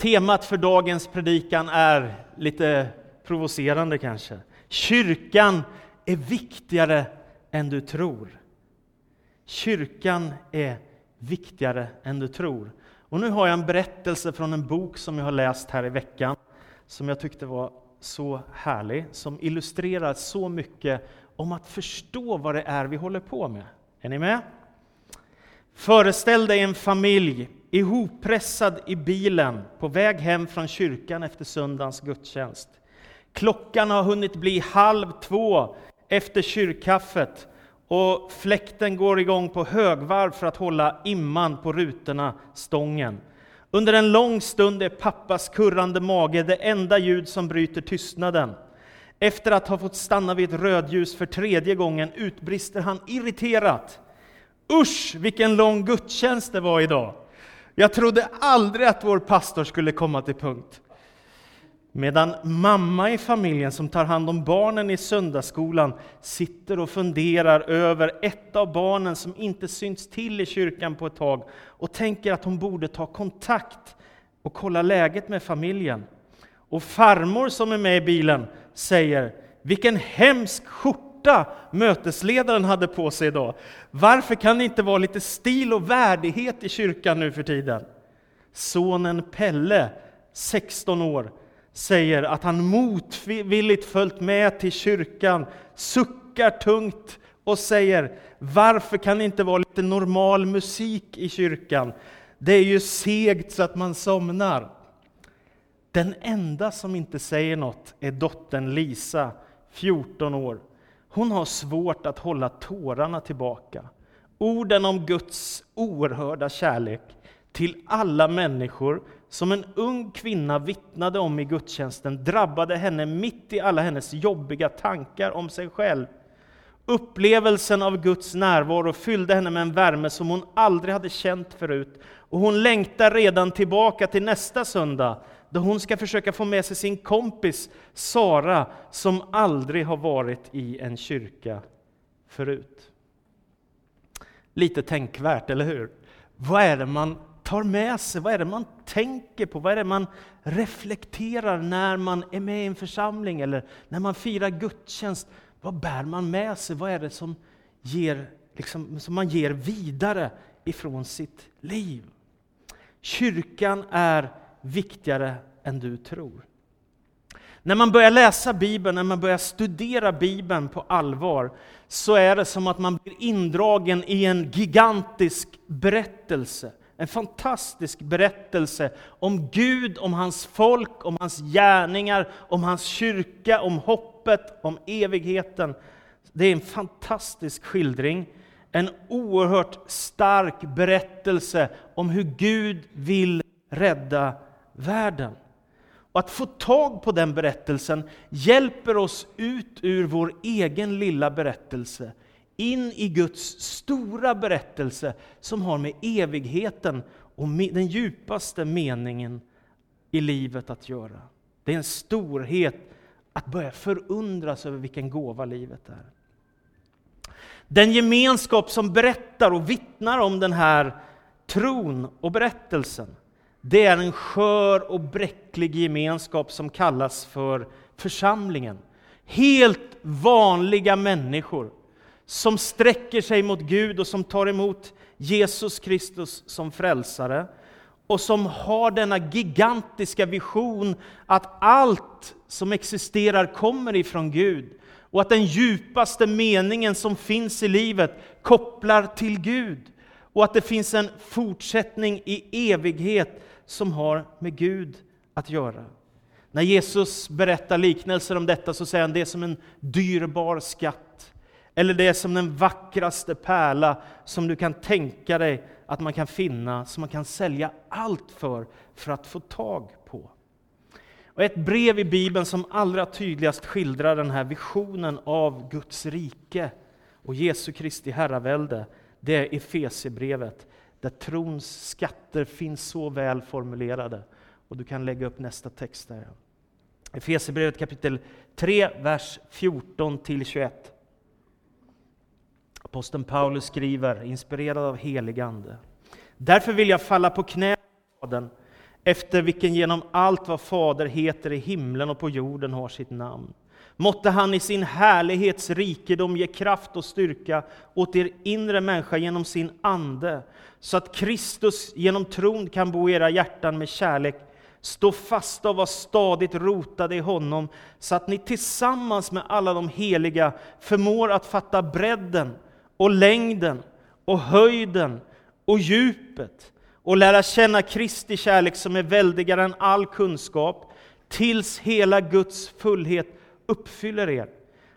Temat för dagens predikan är lite provocerande kanske. Kyrkan är viktigare än du tror. Kyrkan är viktigare än du tror. Och nu har jag en berättelse från en bok som jag har läst här i veckan, som jag tyckte var så härlig, som illustrerar så mycket om att förstå vad det är vi håller på med. Är ni med? Föreställ dig en familj ihoppressad i bilen på väg hem från kyrkan efter söndagens gudstjänst. Klockan har hunnit bli halv två efter kyrkkaffet och fläkten går igång på högvarv för att hålla imman på rutorna, stången. Under en lång stund är pappas kurrande mage det enda ljud som bryter tystnaden. Efter att ha fått stanna vid ett rödljus för tredje gången utbrister han irriterat. Usch, vilken lång gudstjänst det var idag! Jag trodde aldrig att vår pastor skulle komma till punkt. Medan mamma i familjen som tar hand om barnen i söndagsskolan sitter och funderar över ett av barnen som inte synts till i kyrkan på ett tag och tänker att hon borde ta kontakt och kolla läget med familjen. Och farmor som är med i bilen säger Vilken hemsk skjorta mötesledaren hade på sig idag. Varför kan det inte vara lite stil och värdighet i kyrkan nu för tiden? Sonen Pelle, 16 år, säger att han motvilligt följt med till kyrkan, suckar tungt och säger varför kan det inte vara lite normal musik i kyrkan? Det är ju segt så att man somnar. Den enda som inte säger något är dottern Lisa, 14 år. Hon har svårt att hålla tårarna tillbaka. Orden om Guds oerhörda kärlek till alla människor som en ung kvinna vittnade om i gudstjänsten drabbade henne mitt i alla hennes jobbiga tankar om sig själv. Upplevelsen av Guds närvaro fyllde henne med en värme som hon aldrig hade känt förut. Och hon längtar redan tillbaka till nästa söndag, då hon ska försöka få med sig sin kompis Sara, som aldrig har varit i en kyrka förut. Lite tänkvärt, eller hur? Vad är det man tar med sig? Vad är det man tänker på? Vad är det man reflekterar när man är med i en församling eller när man firar gudstjänst? Vad bär man med sig? Vad är det som, ger, liksom, som man ger vidare ifrån sitt liv? Kyrkan är viktigare än du tror. När man börjar läsa Bibeln, när man börjar studera Bibeln på allvar, så är det som att man blir indragen i en gigantisk berättelse. En fantastisk berättelse om Gud, om hans folk, om hans gärningar, om hans kyrka, om hoppet, om evigheten. Det är en fantastisk skildring, en oerhört stark berättelse om hur Gud vill rädda världen. Och att få tag på den berättelsen hjälper oss ut ur vår egen lilla berättelse in i Guds stora berättelse som har med evigheten och den djupaste meningen i livet att göra. Det är en storhet att börja förundras över vilken gåva livet är. Den gemenskap som berättar och vittnar om den här tron och berättelsen, det är en skör och bräcklig gemenskap som kallas för församlingen. Helt vanliga människor som sträcker sig mot Gud och som tar emot Jesus Kristus som frälsare och som har denna gigantiska vision att allt som existerar kommer ifrån Gud och att den djupaste meningen som finns i livet kopplar till Gud och att det finns en fortsättning i evighet som har med Gud att göra. När Jesus berättar liknelser om detta så säger han det är som en dyrbar skatt eller det är som den vackraste pärla som du kan tänka dig att man kan finna, som man kan sälja allt för, för att få tag på. Och ett brev i Bibeln som allra tydligast skildrar den här visionen av Guds rike och Jesu Kristi herravälde, det är Efesierbrevet, där trons skatter finns så väl formulerade. Och du kan lägga upp nästa text där. Efesierbrevet kapitel 3, vers 14 till 21. Aposteln Paulus skriver, inspirerad av helig Ande. Därför vill jag falla på knä Fadern, efter vilken genom allt vad Fader heter i himlen och på jorden har sitt namn. Måtte han i sin härlighets rikedom ge kraft och styrka åt er inre människa genom sin ande, så att Kristus genom tron kan bo i era hjärtan med kärlek. Stå fasta och var stadigt rotade i honom, så att ni tillsammans med alla de heliga förmår att fatta bredden och längden och höjden och djupet och lära känna Kristi kärlek som är väldigare än all kunskap, tills hela Guds fullhet uppfyller er.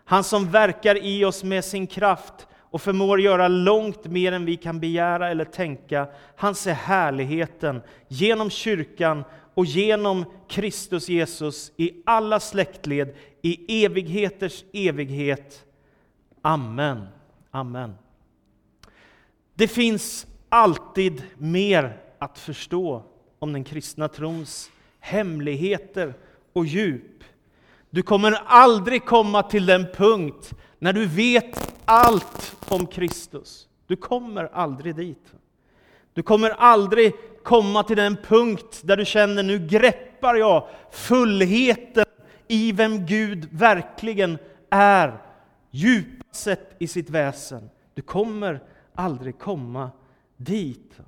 Han som verkar i oss med sin kraft och förmår göra långt mer än vi kan begära eller tänka. Han ser härligheten genom kyrkan och genom Kristus Jesus i alla släktled, i evigheters evighet. Amen. Amen. Det finns alltid mer att förstå om den kristna trons hemligheter och djup. Du kommer aldrig komma till den punkt när du vet allt om Kristus. Du kommer aldrig dit. Du kommer aldrig komma till den punkt där du känner nu greppar jag fullheten i vem Gud verkligen är, djupast sett i sitt väsen. Du kommer aldrig komma dit.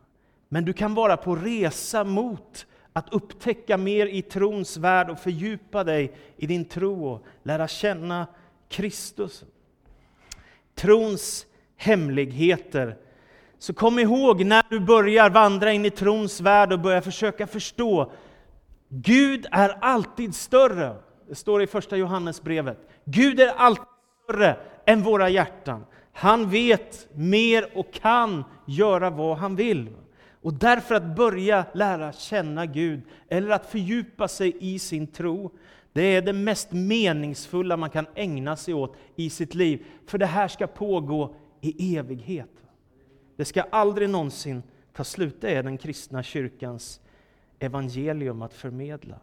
Men du kan vara på resa mot att upptäcka mer i trons värld och fördjupa dig i din tro och lära känna Kristus. Trons hemligheter. Så kom ihåg när du börjar vandra in i trons värld och börjar försöka förstå. Gud är alltid större. Det står i första Johannesbrevet. Gud är alltid större än våra hjärtan. Han vet mer och kan göra vad han vill. Och därför att börja lära känna Gud, eller att fördjupa sig i sin tro, det är det mest meningsfulla man kan ägna sig åt i sitt liv. För det här ska pågå i evighet. Det ska aldrig någonsin ta slut. Det är den kristna kyrkans evangelium att förmedla.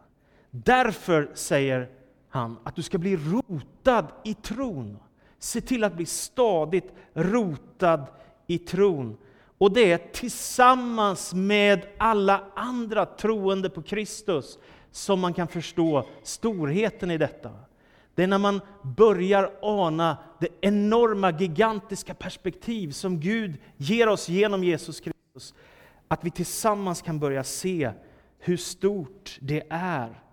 Därför säger han att du ska bli rotad i tron. Se till att bli stadigt rotad i tron. Och det är tillsammans med alla andra troende på Kristus som man kan förstå storheten i detta. Det är när man börjar ana det enorma, gigantiska perspektiv som Gud ger oss genom Jesus Kristus, att vi tillsammans kan börja se hur stort det är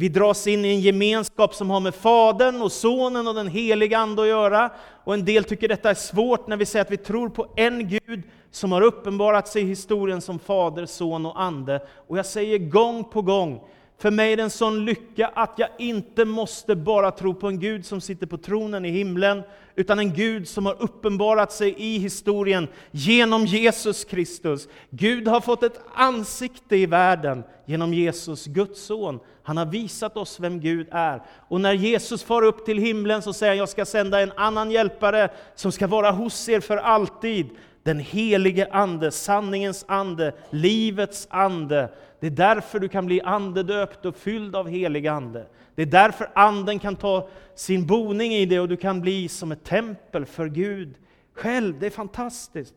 vi dras in i en gemenskap som har med Fadern och Sonen och den heliga Ande att göra. Och en del tycker detta är svårt när vi säger att vi tror på en Gud som har uppenbarat sig i historien som Fader, Son och Ande. Och jag säger gång på gång, för mig är det en sån lycka att jag inte måste bara tro på en Gud som sitter på tronen i himlen, utan en Gud som har uppenbarat sig i historien genom Jesus Kristus. Gud har fått ett ansikte i världen genom Jesus, Guds son. Han har visat oss vem Gud är. Och när Jesus far upp till himlen så säger han, jag ska sända en annan hjälpare som ska vara hos er för alltid. Den helige Ande, sanningens ande, livets ande. Det är därför du kan bli andedöpt och fylld av helig ande. Det är därför anden kan ta sin boning i dig och du kan bli som ett tempel för Gud själv. Det är fantastiskt.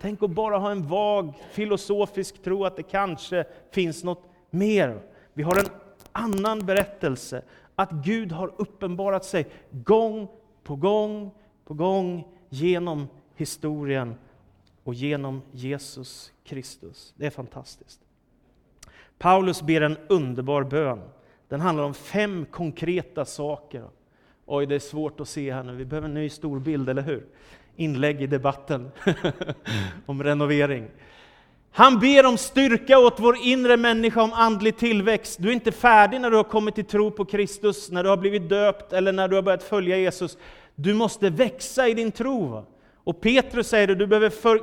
Tänk att bara ha en vag filosofisk tro att det kanske finns något mer. Vi har en annan berättelse, att Gud har uppenbarat sig gång på gång på gång genom historien och genom Jesus Kristus. Det är fantastiskt. Paulus ber en underbar bön. Den handlar om fem konkreta saker. Oj, det är svårt att se här nu. Vi behöver en ny stor bild, eller hur? Inlägg i debatten om renovering. Han ber om styrka åt vår inre människa, om andlig tillväxt. Du är inte färdig när du har kommit till tro på Kristus, när du har blivit döpt eller när du har börjat följa Jesus. Du måste växa i din tro. Och Petrus säger det, du behöver för,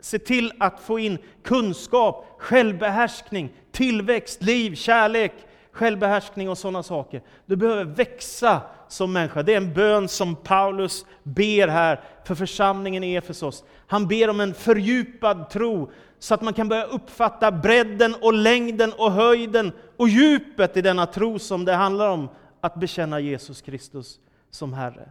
se till att få in kunskap, självbehärskning, tillväxt, liv, kärlek, självbehärskning och sådana saker. Du behöver växa som människa. Det är en bön som Paulus ber här för församlingen i Efesos. Han ber om en fördjupad tro så att man kan börja uppfatta bredden och längden och höjden och djupet i denna tro som det handlar om att bekänna Jesus Kristus som Herre.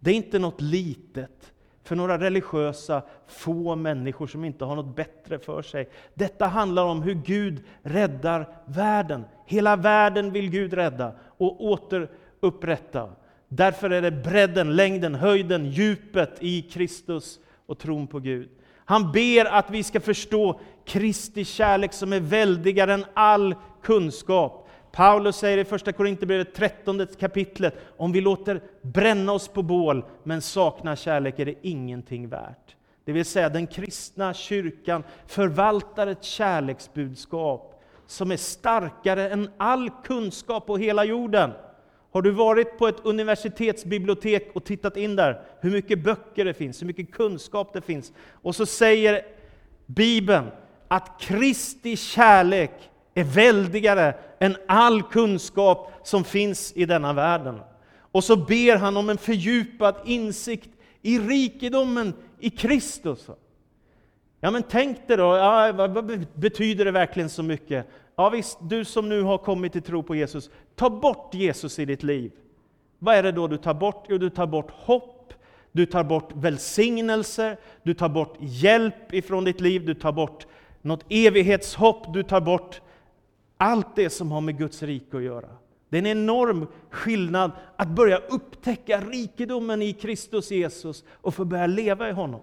Det är inte något litet för några religiösa, få människor som inte har något bättre för sig. Detta handlar om hur Gud räddar världen. Hela världen vill Gud rädda och återupprätta. Därför är det bredden, längden, höjden, djupet i Kristus och tron på Gud. Han ber att vi ska förstå Kristi kärlek som är väldigare än all kunskap. Paulus säger i första Korinthierbrevet 13 kapitlet, om vi låter bränna oss på bål men saknar kärlek är det ingenting värt. Det vill säga den kristna kyrkan förvaltar ett kärleksbudskap som är starkare än all kunskap på hela jorden. Har du varit på ett universitetsbibliotek och tittat in där, hur mycket böcker det finns, hur mycket kunskap det finns, och så säger Bibeln att Kristi kärlek är väldigare än all kunskap som finns i denna världen. Och så ber han om en fördjupad insikt i rikedomen i Kristus. Ja, men tänk dig då, ja, vad betyder det verkligen så mycket? Ja, visst, du som nu har kommit till tro på Jesus, ta bort Jesus i ditt liv. Vad är det då du tar bort? Jo, du tar bort hopp, du tar bort välsignelser, du tar bort hjälp ifrån ditt liv, du tar bort något evighetshopp, du tar bort allt det som har med Guds rike att göra. Det är en enorm skillnad att börja upptäcka rikedomen i Kristus Jesus och få börja leva i honom.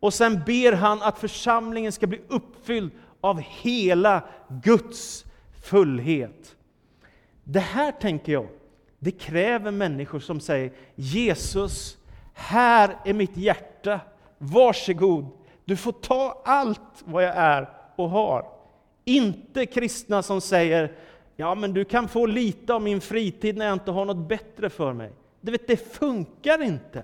Och sen ber han att församlingen ska bli uppfylld av hela Guds fullhet. Det här tänker jag, det kräver människor som säger Jesus, här är mitt hjärta, varsågod, du får ta allt vad jag är och har. Inte kristna som säger ja men du kan få lite av min fritid när jag inte har något bättre för mig. Du vet, det funkar inte.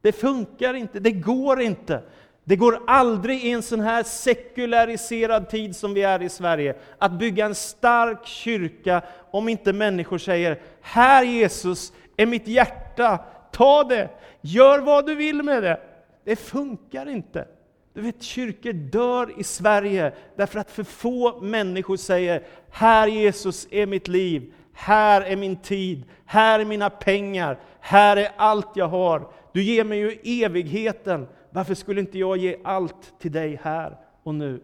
Det funkar inte, det går inte. Det går aldrig i en sån här sekulariserad tid som vi är i Sverige att bygga en stark kyrka om inte människor säger Här Jesus är mitt hjärta, ta det, gör vad du vill med det. Det funkar inte. Du vet, kyrkor dör i Sverige därför att för få människor säger Här Jesus är mitt liv, här är min tid, här är mina pengar, här är allt jag har. Du ger mig ju evigheten. Varför skulle inte jag ge allt till dig här och nu?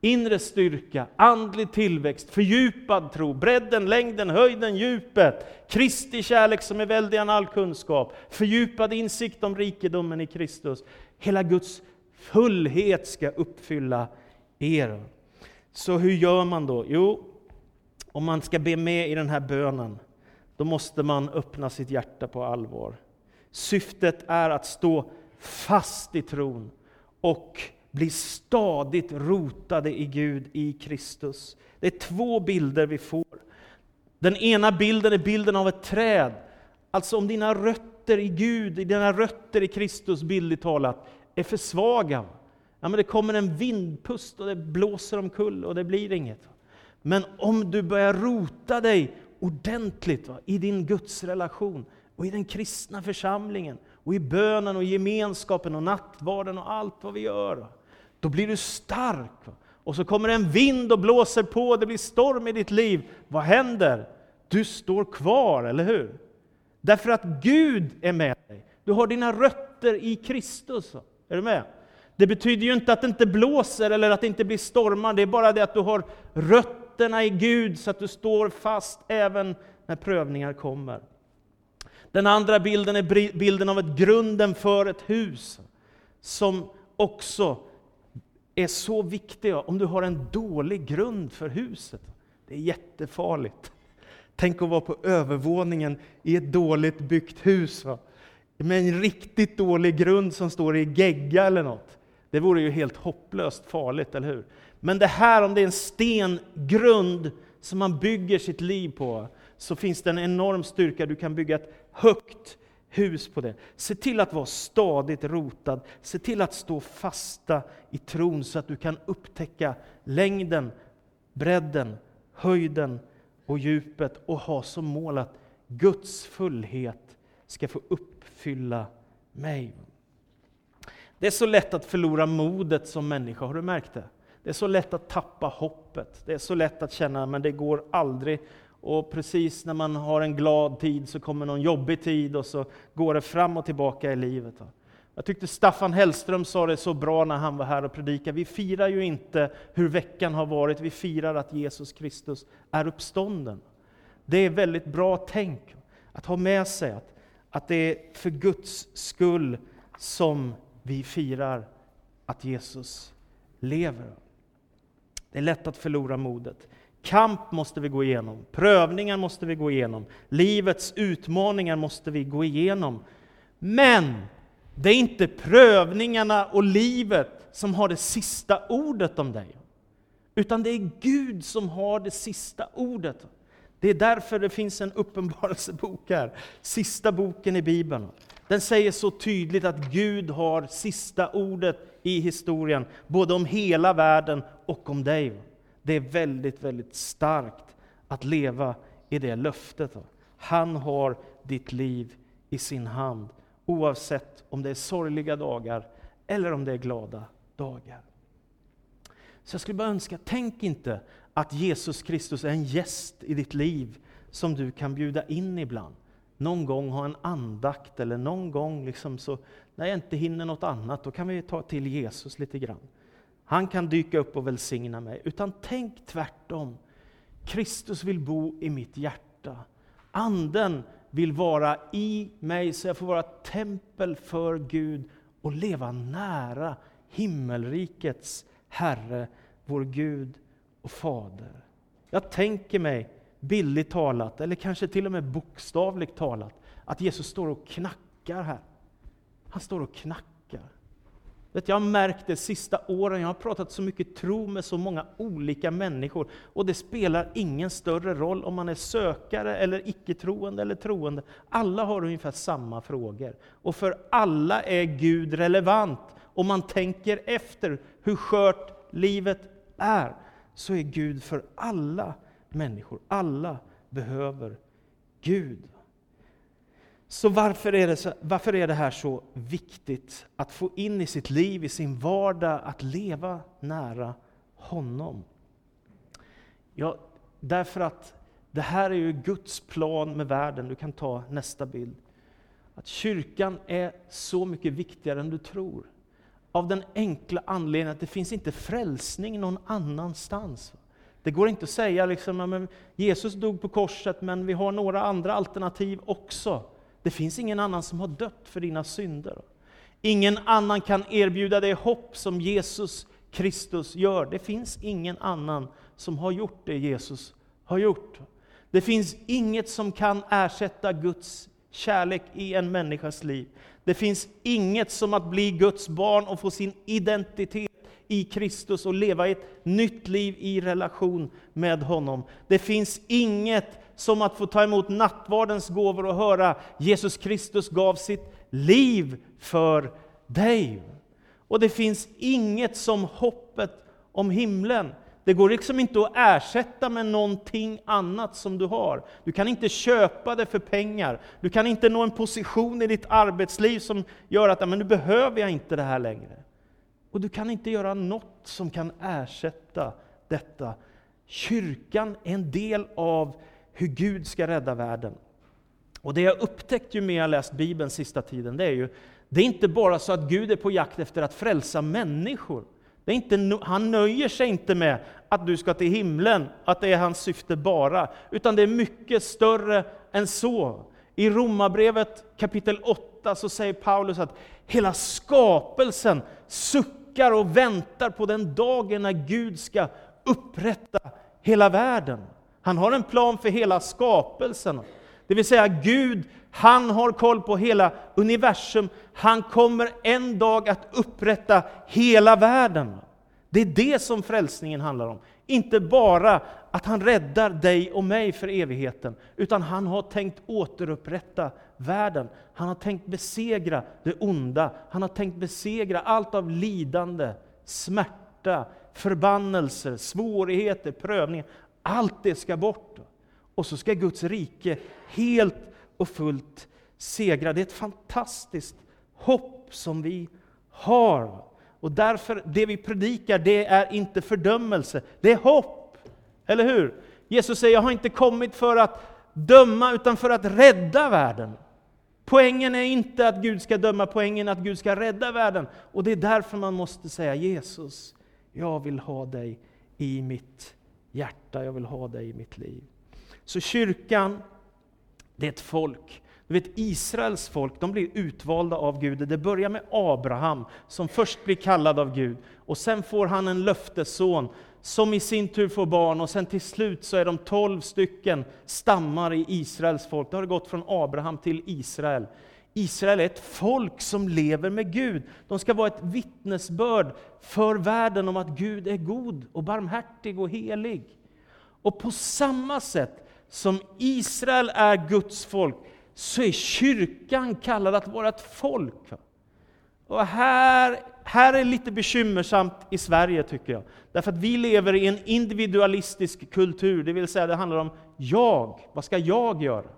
Inre styrka, andlig tillväxt, fördjupad tro, bredden, längden, höjden, djupet, Kristi kärlek som är väldigare än all kunskap, fördjupad insikt om rikedomen i Kristus. Hela Guds fullhet ska uppfylla er. Så hur gör man då? Jo, om man ska be med i den här bönen, då måste man öppna sitt hjärta på allvar. Syftet är att stå fast i tron och bli stadigt rotade i Gud, i Kristus. Det är två bilder vi får. Den ena bilden är bilden av ett träd. Alltså om dina rötter i Gud, dina rötter i Kristus, bildligt talat, är för svaga. Ja, men det kommer en vindpust och det blåser omkull och det blir inget. Men om du börjar rota dig ordentligt va, i din gudsrelation och i den kristna församlingen och i bönen och gemenskapen och nattvarden och allt vad vi gör. Då blir du stark. Va? Och så kommer en vind och blåser på, det blir storm i ditt liv. Vad händer? Du står kvar, eller hur? Därför att Gud är med dig. Du har dina rötter i Kristus. Va? Är du med? Det betyder ju inte att det inte blåser eller att det inte blir stormar, det är bara det att du har rötterna i Gud så att du står fast även när prövningar kommer. Den andra bilden är bilden av ett grunden för ett hus, som också är så viktig om du har en dålig grund för huset. Det är jättefarligt. Tänk att vara på övervåningen i ett dåligt byggt hus. Va? Med en riktigt dålig grund som står i gegga eller något. Det vore ju helt hopplöst farligt, eller hur? Men det här, om det är en stengrund som man bygger sitt liv på, så finns det en enorm styrka. Du kan bygga ett högt hus på det. Se till att vara stadigt rotad. Se till att stå fasta i tron så att du kan upptäcka längden, bredden, höjden och djupet och ha som mål att Guds fullhet ska få uppfylla mig. Det är så lätt att förlora modet som människa, har du märkt det? Det är så lätt att tappa hoppet. Det är så lätt att känna, men det går aldrig. Och precis när man har en glad tid så kommer någon jobbig tid och så går det fram och tillbaka i livet. Jag tyckte Staffan Hellström sa det så bra när han var här och predikade. Vi firar ju inte hur veckan har varit, vi firar att Jesus Kristus är uppstånden. Det är väldigt bra tänk att ha med sig att, att det är för Guds skull som vi firar att Jesus lever. Det är lätt att förlora modet. Kamp måste vi gå igenom, prövningar måste vi gå igenom, livets utmaningar måste vi gå igenom. Men det är inte prövningarna och livet som har det sista ordet om dig. Utan det är Gud som har det sista ordet. Det är därför det finns en uppenbarelsebok här, sista boken i Bibeln. Den säger så tydligt att Gud har sista ordet i historien, både om hela världen och om dig. Det är väldigt, väldigt starkt att leva i det löftet. Han har ditt liv i sin hand, oavsett om det är sorgliga dagar eller om det är glada dagar. Så jag skulle bara önska, tänk inte att Jesus Kristus är en gäst i ditt liv som du kan bjuda in ibland. Någon gång ha en andakt eller någon gång liksom så, när jag inte hinner något annat, då kan vi ta till Jesus lite grann. Han kan dyka upp och välsigna mig. Utan tänk tvärtom. Kristus vill bo i mitt hjärta. Anden vill vara i mig så jag får vara tempel för Gud och leva nära himmelrikets Herre, vår Gud och Fader. Jag tänker mig, bildligt talat, eller kanske till och med bokstavligt talat, att Jesus står och knackar här. Han står och knackar. Vet, jag har märkt det sista åren, jag har pratat så mycket tro med så många olika människor, och det spelar ingen större roll om man är sökare, eller icke-troende eller troende. Alla har ungefär samma frågor. Och för alla är Gud relevant. Om man tänker efter hur skört livet är, så är Gud för alla människor. Alla behöver Gud. Så varför är, det så, varför är det här så viktigt att få in i sitt liv, i sin vardag, att leva nära honom? Ja, därför att det här är ju Guds plan med världen. Du kan ta nästa bild. Att kyrkan är så mycket viktigare än du tror. Av den enkla anledningen att det finns inte frälsning någon annanstans. Det går inte att säga liksom, Jesus dog på korset, men vi har några andra alternativ också. Det finns ingen annan som har dött för dina synder. Ingen annan kan erbjuda dig hopp som Jesus Kristus gör. Det finns ingen annan som har gjort det Jesus har gjort. Det finns inget som kan ersätta Guds kärlek i en människas liv. Det finns inget som att bli Guds barn och få sin identitet i Kristus och leva ett nytt liv i relation med honom. Det finns inget som att få ta emot nattvardens gåvor och höra Jesus Kristus gav sitt liv för dig. Och det finns inget som hoppet om himlen. Det går liksom inte att ersätta med någonting annat som du har. Du kan inte köpa det för pengar. Du kan inte nå en position i ditt arbetsliv som gör att men nu behöver jag inte det här längre. Och du kan inte göra något som kan ersätta detta. Kyrkan är en del av hur Gud ska rädda världen. Och det jag upptäckt ju mer jag läst Bibeln sista tiden, det är ju, det är inte bara så att Gud är på jakt efter att frälsa människor. Det är inte, han nöjer sig inte med att du ska till himlen, att det är hans syfte bara, utan det är mycket större än så. I Romarbrevet kapitel 8 så säger Paulus att hela skapelsen suckar och väntar på den dagen när Gud ska upprätta hela världen. Han har en plan för hela skapelsen. Det vill säga Gud, han har koll på hela universum. Han kommer en dag att upprätta hela världen. Det är det som frälsningen handlar om. Inte bara att han räddar dig och mig för evigheten, utan han har tänkt återupprätta världen. Han har tänkt besegra det onda. Han har tänkt besegra allt av lidande, smärta, förbannelser, svårigheter, prövningar. Allt det ska bort. Och så ska Guds rike helt och fullt segra. Det är ett fantastiskt hopp som vi har. Och därför, det vi predikar, det är inte fördömelse, det är hopp. Eller hur? Jesus säger, jag har inte kommit för att döma, utan för att rädda världen. Poängen är inte att Gud ska döma, poängen är att Gud ska rädda världen. Och det är därför man måste säga Jesus, jag vill ha dig i mitt hjärta, jag vill ha dig i mitt liv. Så kyrkan, det är ett folk. Du vet Israels folk, de blir utvalda av Gud. Det börjar med Abraham, som först blir kallad av Gud. Och sen får han en löftesson, som i sin tur får barn. Och sen till slut så är de tolv stycken stammar i Israels folk. Det har gått från Abraham till Israel. Israel är ett folk som lever med Gud. De ska vara ett vittnesbörd för världen om att Gud är god och barmhärtig och helig. Och på samma sätt som Israel är Guds folk, så är kyrkan kallad att vara ett folk. Och här, här är lite bekymmersamt i Sverige tycker jag. Därför att vi lever i en individualistisk kultur, det vill säga det handlar om jag, vad ska jag göra?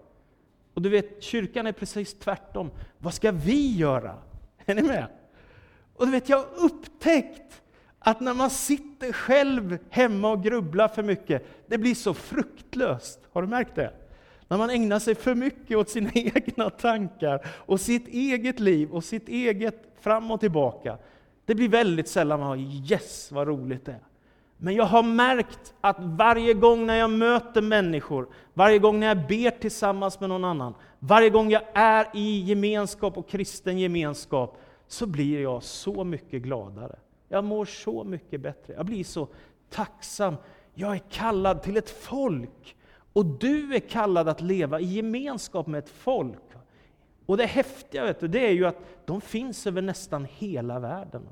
Och du vet, kyrkan är precis tvärtom. Vad ska vi göra? Är ni med? Och du vet, jag har upptäckt att när man sitter själv hemma och grubblar för mycket, det blir så fruktlöst. Har du märkt det? När man ägnar sig för mycket åt sina egna tankar och sitt eget liv och sitt eget fram och tillbaka. Det blir väldigt sällan man har yes vad roligt det är. Men jag har märkt att varje gång när jag möter människor, varje gång när jag ber tillsammans med någon annan, varje gång jag är i gemenskap och kristen gemenskap, så blir jag så mycket gladare. Jag mår så mycket bättre. Jag blir så tacksam. Jag är kallad till ett folk. Och du är kallad att leva i gemenskap med ett folk. Och det häftiga vet du, det är ju att de finns över nästan hela världen.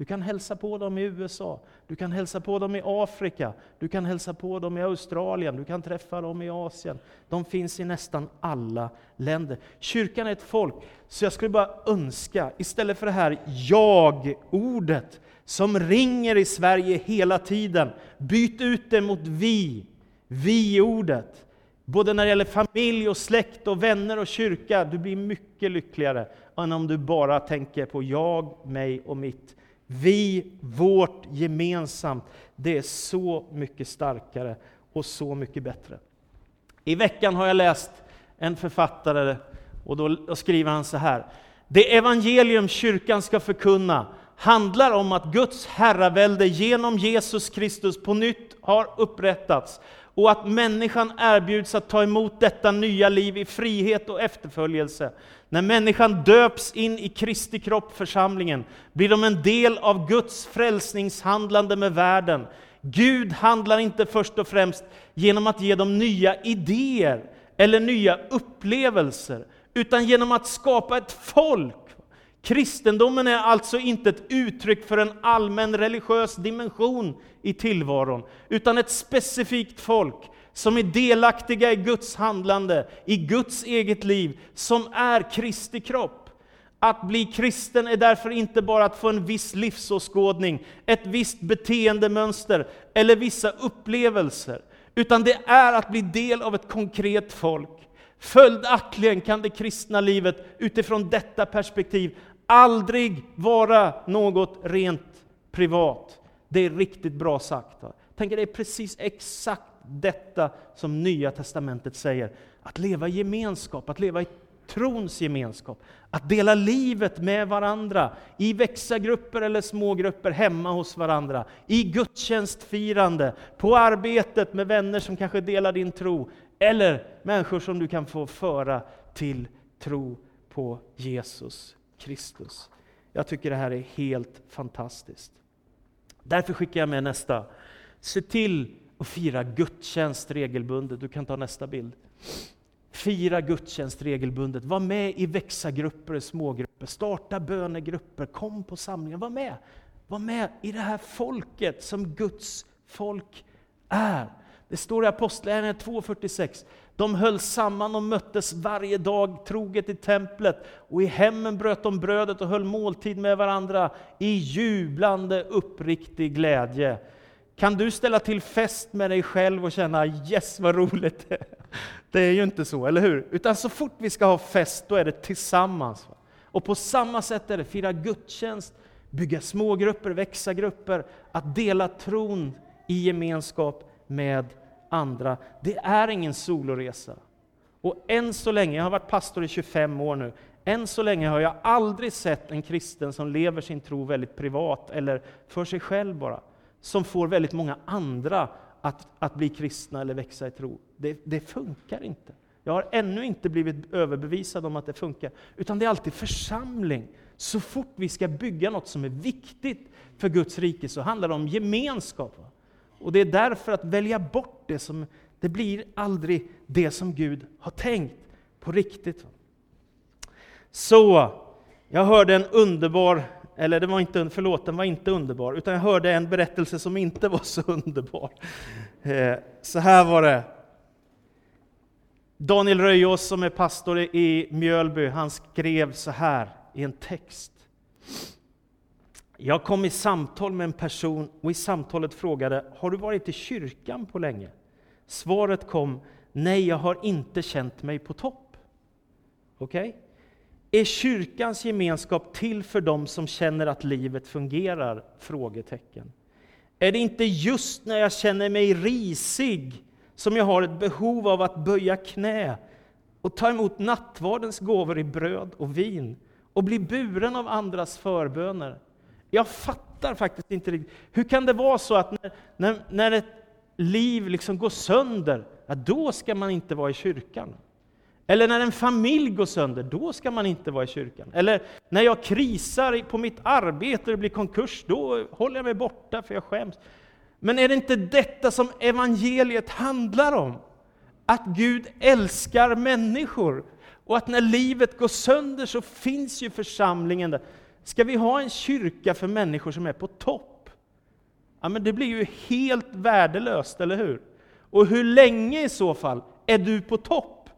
Du kan hälsa på dem i USA, du kan hälsa på dem i Afrika, du kan hälsa på dem i Australien, du kan träffa dem i Asien. De finns i nästan alla länder. Kyrkan är ett folk, så jag skulle bara önska, istället för det här jag-ordet som ringer i Sverige hela tiden, byt ut det mot vi, vi-ordet. Både när det gäller familj och släkt och vänner och kyrka, du blir mycket lyckligare än om du bara tänker på jag, mig och mitt. Vi, vårt, gemensamt. Det är så mycket starkare och så mycket bättre. I veckan har jag läst en författare och då skriver han så här. Det evangelium kyrkan ska förkunna handlar om att Guds herravälde genom Jesus Kristus på nytt har upprättats och att människan erbjuds att ta emot detta nya liv i frihet och efterföljelse. När människan döps in i Kristi kropp, församlingen, blir de en del av Guds frälsningshandlande med världen. Gud handlar inte först och främst genom att ge dem nya idéer eller nya upplevelser, utan genom att skapa ett folk Kristendomen är alltså inte ett uttryck för en allmän religiös dimension i tillvaron, utan ett specifikt folk som är delaktiga i Guds handlande, i Guds eget liv, som är Kristi kropp. Att bli kristen är därför inte bara att få en viss livsåskådning, ett visst beteendemönster eller vissa upplevelser, utan det är att bli del av ett konkret folk. Följaktligen kan det kristna livet utifrån detta perspektiv aldrig vara något rent privat. Det är riktigt bra sagt. Tänk, det är precis exakt detta som Nya Testamentet säger. Att leva i gemenskap, att leva i trons gemenskap. Att dela livet med varandra, i växagrupper eller smågrupper hemma hos varandra. I gudstjänstfirande, på arbetet med vänner som kanske delar din tro. Eller människor som du kan få föra till tro på Jesus Kristus. Jag tycker det här är helt fantastiskt. Därför skickar jag med nästa. Se till att fira gudstjänst regelbundet. Du kan ta nästa bild. Fira gudstjänst regelbundet. Var med i växagrupper och smågrupper. Starta bönegrupper. Kom på samlingar. Var med. Var med i det här folket som Guds folk är. Det står i Apostlagärningarna 2.46. De höll samman och möttes varje dag troget i templet och i hemmen bröt de brödet och höll måltid med varandra i jublande uppriktig glädje. Kan du ställa till fest med dig själv och känna yes vad roligt det är? Det är ju inte så, eller hur? Utan så fort vi ska ha fest, då är det tillsammans. Och på samma sätt är det, fira gudstjänst, bygga smågrupper, växa grupper, att dela tron i gemenskap med andra. Det är ingen soloresa. Och än så länge, jag har varit pastor i 25 år nu, än så länge har jag aldrig sett en kristen som lever sin tro väldigt privat eller för sig själv bara, som får väldigt många andra att, att bli kristna eller växa i tro. Det, det funkar inte. Jag har ännu inte blivit överbevisad om att det funkar, utan det är alltid församling. Så fort vi ska bygga något som är viktigt för Guds rike så handlar det om gemenskap. Och det är därför att välja bort det som, det blir aldrig det som Gud har tänkt på riktigt. Så, jag hörde en underbar, eller det var inte, förlåt, den var inte underbar, utan jag hörde en berättelse som inte var så underbar. Eh, så här var det. Daniel Röjås som är pastor i Mjölby, han skrev så här i en text. Jag kom i samtal med en person och i samtalet frågade, har du varit i kyrkan på länge? Svaret kom, nej jag har inte känt mig på topp. Okej? Okay? Är kyrkans gemenskap till för dem som känner att livet fungerar? Frågetecken. Är det inte just när jag känner mig risig som jag har ett behov av att böja knä och ta emot nattvardens gåvor i bröd och vin och bli buren av andras förböner? Jag fattar faktiskt inte riktigt. Hur kan det vara så att när, när, när ett liv liksom går sönder, ja, då ska man inte vara i kyrkan? Eller när en familj går sönder, då ska man inte vara i kyrkan. Eller när jag krisar på mitt arbete och det blir konkurs, då håller jag mig borta för jag skäms. Men är det inte detta som evangeliet handlar om? Att Gud älskar människor och att när livet går sönder så finns ju församlingen där. Ska vi ha en kyrka för människor som är på topp? Ja, men det blir ju helt värdelöst, eller hur? Och hur länge i så fall är du på topp?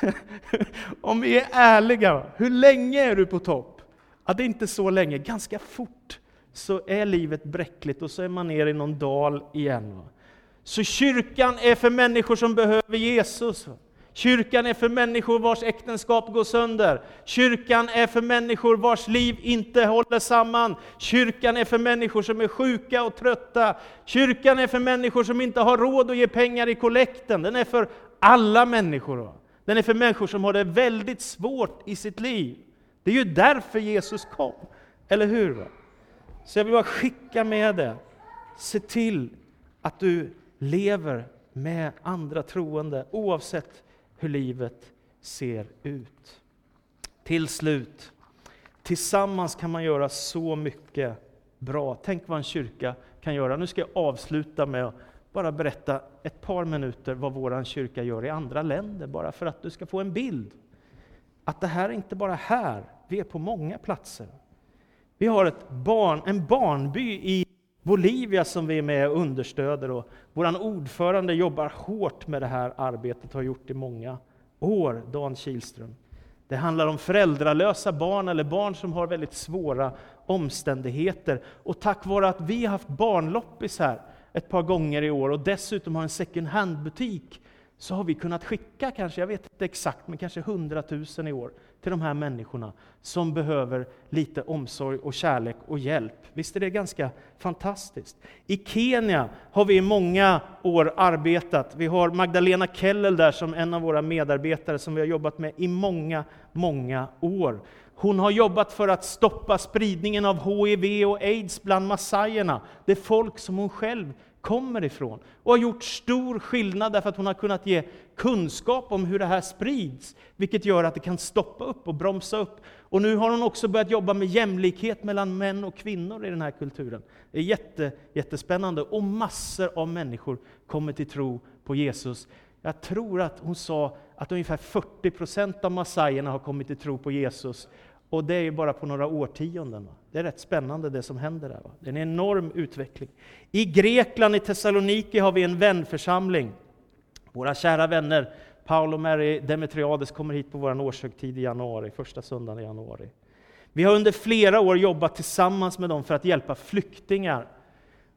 Om vi är ärliga, hur länge är du på topp? Ja, det är inte så länge, ganska fort så är livet bräckligt och så är man ner i någon dal igen. Så kyrkan är för människor som behöver Jesus. Kyrkan är för människor vars äktenskap går sönder. Kyrkan är för människor vars liv inte håller samman. Kyrkan är för människor som är sjuka och trötta. Kyrkan är för människor som inte har råd att ge pengar i kollekten. Den är för alla människor. Den är för människor som har det väldigt svårt i sitt liv. Det är ju därför Jesus kom, eller hur? Så jag vill bara skicka med det. Se till att du lever med andra troende, oavsett hur livet ser ut. Till slut, tillsammans kan man göra så mycket bra. Tänk vad en kyrka kan göra. Nu ska jag avsluta med att bara berätta ett par minuter vad vår kyrka gör i andra länder, bara för att du ska få en bild. Att det här är inte bara här, vi är på många platser. Vi har ett barn, en barnby i Bolivia som vi är med och understöder. Och vår ordförande jobbar hårt med det här arbetet, har gjort i många år, Dan Kihlström. Det handlar om föräldralösa barn eller barn som har väldigt svåra omständigheter. Och tack vare att vi har haft barnloppis här ett par gånger i år och dessutom har en second hand-butik så har vi kunnat skicka kanske, jag vet inte exakt, men kanske 100 000 i år till de här människorna som behöver lite omsorg och kärlek och hjälp. Visst är det ganska fantastiskt? I Kenya har vi i många år arbetat. Vi har Magdalena Kellel där som en av våra medarbetare som vi har jobbat med i många, många år. Hon har jobbat för att stoppa spridningen av HIV och aids bland massajerna, det folk som hon själv kommer ifrån. Och har gjort stor skillnad därför att hon har kunnat ge kunskap om hur det här sprids, vilket gör att det kan stoppa upp och bromsa upp. Och nu har hon också börjat jobba med jämlikhet mellan män och kvinnor i den här kulturen. Det är jätte, jättespännande och massor av människor kommer till tro på Jesus. Jag tror att hon sa att ungefär 40 procent av massajerna har kommit till tro på Jesus och det är ju bara på några årtionden. Det är rätt spännande det som händer där. Va? Det är en enorm utveckling. I Grekland, i Thessaloniki, har vi en vänförsamling. Våra kära vänner Paolo och Mary Demetriades kommer hit på vår årshögtid i januari, första söndagen i januari. Vi har under flera år jobbat tillsammans med dem för att hjälpa flyktingar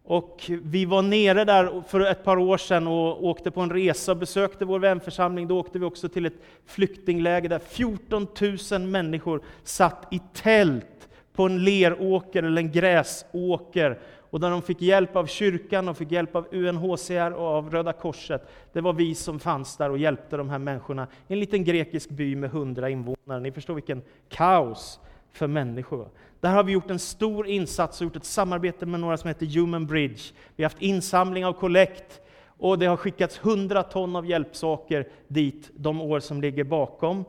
och vi var nere där för ett par år sedan och åkte på en resa och besökte vår vänförsamling. Då åkte vi också till ett flyktingläger där 14 000 människor satt i tält på en leråker eller en gräsåker och där de fick hjälp av kyrkan, och fick hjälp av UNHCR och av Röda Korset. Det var vi som fanns där och hjälpte de här människorna i en liten grekisk by med hundra invånare. Ni förstår vilken kaos för människor. Där har vi gjort en stor insats och gjort ett samarbete med några som heter Human Bridge. Vi har haft insamling av kollekt och det har skickats hundra ton av hjälpsaker dit de år som ligger bakom.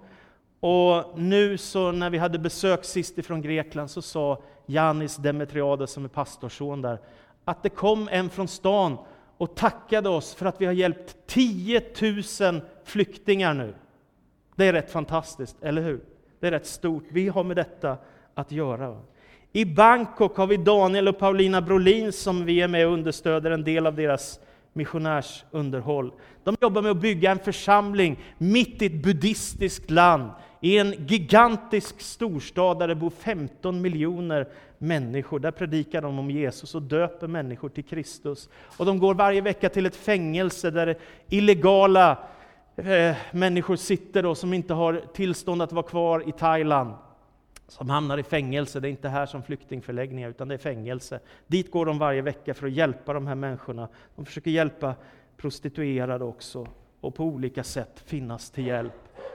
Och nu så när vi hade besök sist ifrån Grekland så sa Janis Demetriades som är pastorsson där, att det kom en från stan och tackade oss för att vi har hjälpt 10 000 flyktingar nu. Det är rätt fantastiskt, eller hur? Det är rätt stort. Vi har med detta att göra. I Bangkok har vi Daniel och Paulina Brolin som vi är med och understöder en del av deras missionärsunderhåll. De jobbar med att bygga en församling mitt i ett buddhistiskt land, i en gigantisk storstad där det bor 15 miljoner människor. Där predikar de om Jesus och döper människor till Kristus. Och de går varje vecka till ett fängelse där illegala eh, människor sitter då, som inte har tillstånd att vara kvar i Thailand som hamnar i fängelse. Det är inte här som flyktingförläggningar, utan det är fängelse. Dit går de varje vecka för att hjälpa de här människorna. De försöker hjälpa prostituerade också, och på olika sätt finnas till hjälp.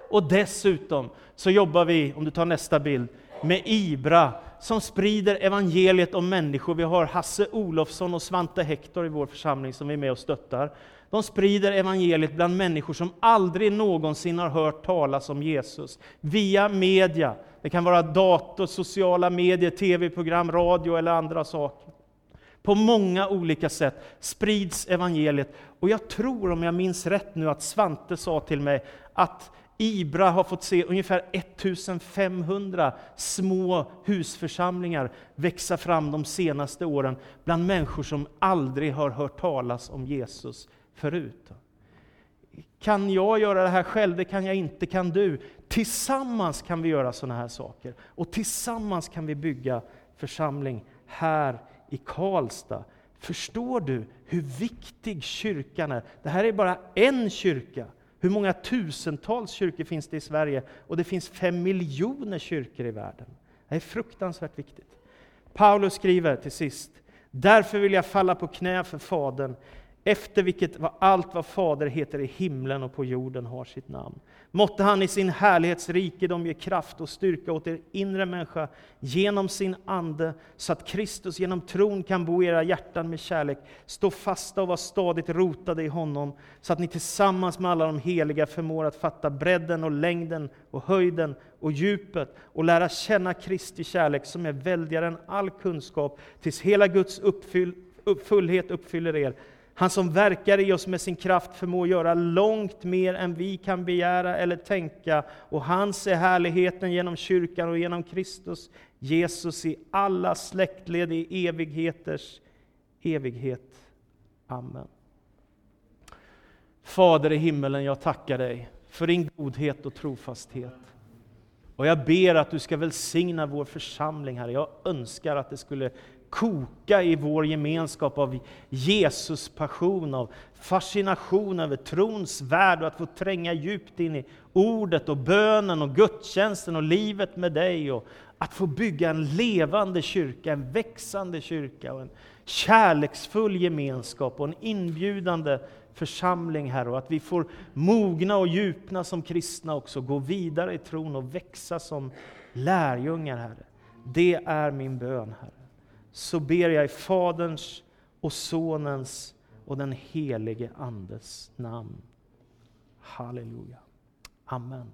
Och dessutom så jobbar vi, om du tar nästa bild, med IBRA som sprider evangeliet om människor. Vi har Hasse Olofsson och Svante Hector i vår församling som är med och stöttar. De sprider evangeliet bland människor som aldrig någonsin har hört talas om Jesus, via media. Det kan vara dator, sociala medier, tv-program, radio eller andra saker. På många olika sätt sprids evangeliet. Och jag tror, om jag minns rätt nu, att Svante sa till mig att Ibra har fått se ungefär 1500 små husförsamlingar växa fram de senaste åren bland människor som aldrig har hört talas om Jesus förut. Kan jag göra det här själv? Det kan jag inte, kan du? Tillsammans kan vi göra sådana här saker. Och tillsammans kan vi bygga församling här i Karlstad. Förstår du hur viktig kyrkan är? Det här är bara en kyrka. Hur många tusentals kyrkor finns det i Sverige? Och det finns fem miljoner kyrkor i världen. Det är fruktansvärt viktigt. Paulus skriver till sist, därför vill jag falla på knä för Fadern, efter vilket allt vad Fader heter i himlen och på jorden har sitt namn. Måtte han i sin härlighetsrikedom ge kraft och styrka åt er inre människa genom sin Ande, så att Kristus genom tron kan bo i era hjärtan med kärlek, stå fasta och vara stadigt rotade i honom, så att ni tillsammans med alla de heliga förmår att fatta bredden och längden och höjden och djupet och lära känna Kristi kärlek som är väldigare än all kunskap, tills hela Guds uppfyll, fullhet uppfyller er han som verkar i oss med sin kraft förmår göra långt mer än vi kan begära eller tänka. Och hans är härligheten genom kyrkan och genom Kristus, Jesus i alla släktled i evigheters evighet. Amen. Fader i himmelen, jag tackar dig för din godhet och trofasthet. Och jag ber att du ska välsigna vår församling, här. Jag önskar att det skulle koka i vår gemenskap av Jesus passion, av fascination över trons värld och att få tränga djupt in i ordet och bönen och gudstjänsten och livet med dig och att få bygga en levande kyrka, en växande kyrka och en kärleksfull gemenskap och en inbjudande församling, här och att vi får mogna och djupna som kristna också, gå vidare i tron och växa som lärjungar, Herre. Det är min bön, Herre så ber jag i Faderns och Sonens och den helige Andes namn. Halleluja. Amen.